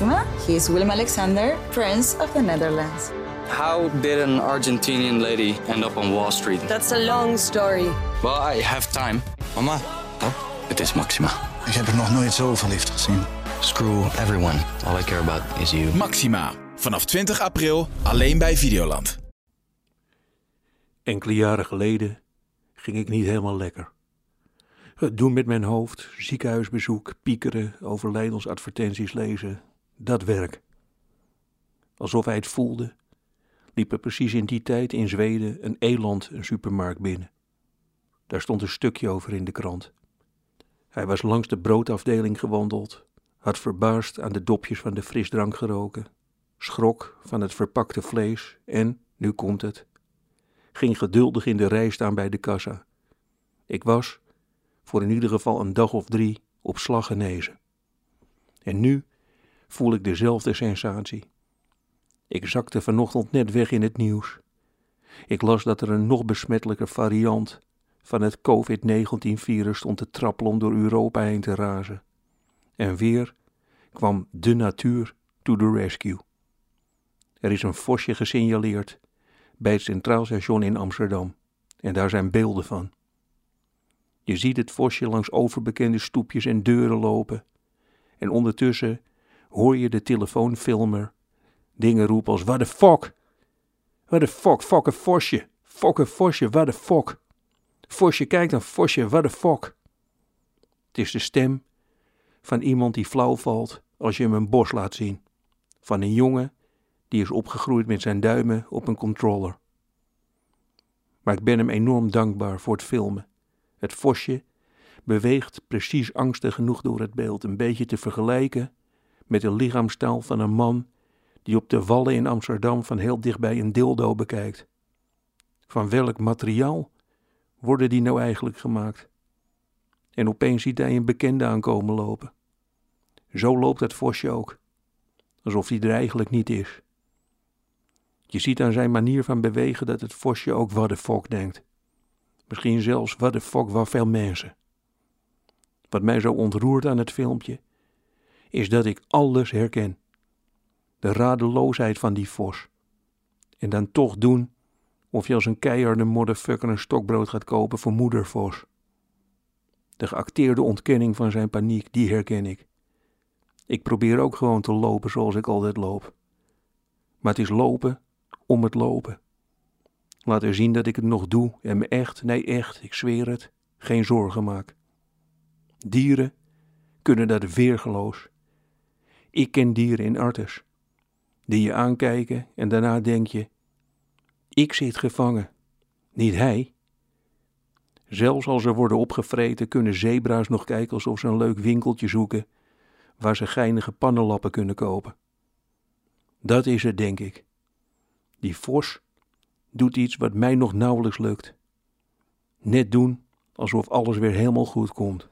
Maxima. He is Willem Alexander, Prince of the Netherlands. How did an Argentinian lady end up on Wall Street? That's a long story. Well, I have time. Mama, Het is Maxima. ik heb er nog nooit zo verliefd gezien. Screw everyone. All I care about is you. Maxima. Vanaf 20 april alleen bij Videoland. Enkele jaren geleden ging ik niet helemaal lekker. Het doen met mijn hoofd, ziekenhuisbezoek, piekeren, overlijdensadvertenties lezen, dat werk. Alsof hij het voelde, liep er precies in die tijd in Zweden een eland een supermarkt binnen. Daar stond een stukje over in de krant. Hij was langs de broodafdeling gewandeld, had verbaasd aan de dopjes van de frisdrank geroken, schrok van het verpakte vlees en, nu komt het, ging geduldig in de rij staan bij de kassa. Ik was, voor in ieder geval een dag of drie, op slag genezen. En nu voel ik dezelfde sensatie. Ik zakte vanochtend net weg in het nieuws. Ik las dat er een nog besmettelijker variant van het COVID-19-virus stond te trappelen om door Europa heen te razen. En weer kwam de natuur to the rescue. Er is een vosje gesignaleerd bij het Centraal Station in Amsterdam. En daar zijn beelden van. Je ziet het vosje langs overbekende stoepjes en deuren lopen. En ondertussen hoor je de telefoonfilmer dingen roepen als: What the fuck? What the fuck? Fuck een vosje. Fuck een vosje. What the fuck? Vosje, kijk dan, vosje. What the fuck? Het is de stem van iemand die flauw valt als je hem een bos laat zien. Van een jongen die is opgegroeid met zijn duimen op een controller. Maar ik ben hem enorm dankbaar voor het filmen. Het vosje beweegt precies angstig genoeg door het beeld, een beetje te vergelijken met de lichaamstaal van een man die op de wallen in Amsterdam van heel dichtbij een dildo bekijkt. Van welk materiaal worden die nou eigenlijk gemaakt? En opeens ziet hij een bekende aankomen lopen. Zo loopt het vosje ook, alsof hij er eigenlijk niet is. Je ziet aan zijn manier van bewegen dat het vosje ook the fuck denkt. Misschien zelfs fuck wel veel mensen. Wat mij zo ontroert aan het filmpje, is dat ik alles herken. De radeloosheid van die vos. En dan toch doen of je als een keiharde motherfucker een stokbrood gaat kopen voor moeder vos. De geacteerde ontkenning van zijn paniek, die herken ik. Ik probeer ook gewoon te lopen zoals ik altijd loop. Maar het is lopen om het lopen. Laten zien dat ik het nog doe en me echt, nee echt, ik zweer het, geen zorgen maak. Dieren kunnen dat weergeloos. Ik ken dieren in artes, die je aankijken en daarna denk je, ik zit gevangen, niet hij. Zelfs als ze worden opgevreten kunnen zebra's nog kijken alsof ze een leuk winkeltje zoeken waar ze geinige pannenlappen kunnen kopen. Dat is het, denk ik. Die vos doet iets wat mij nog nauwelijks lukt. Net doen alsof alles weer helemaal goed komt.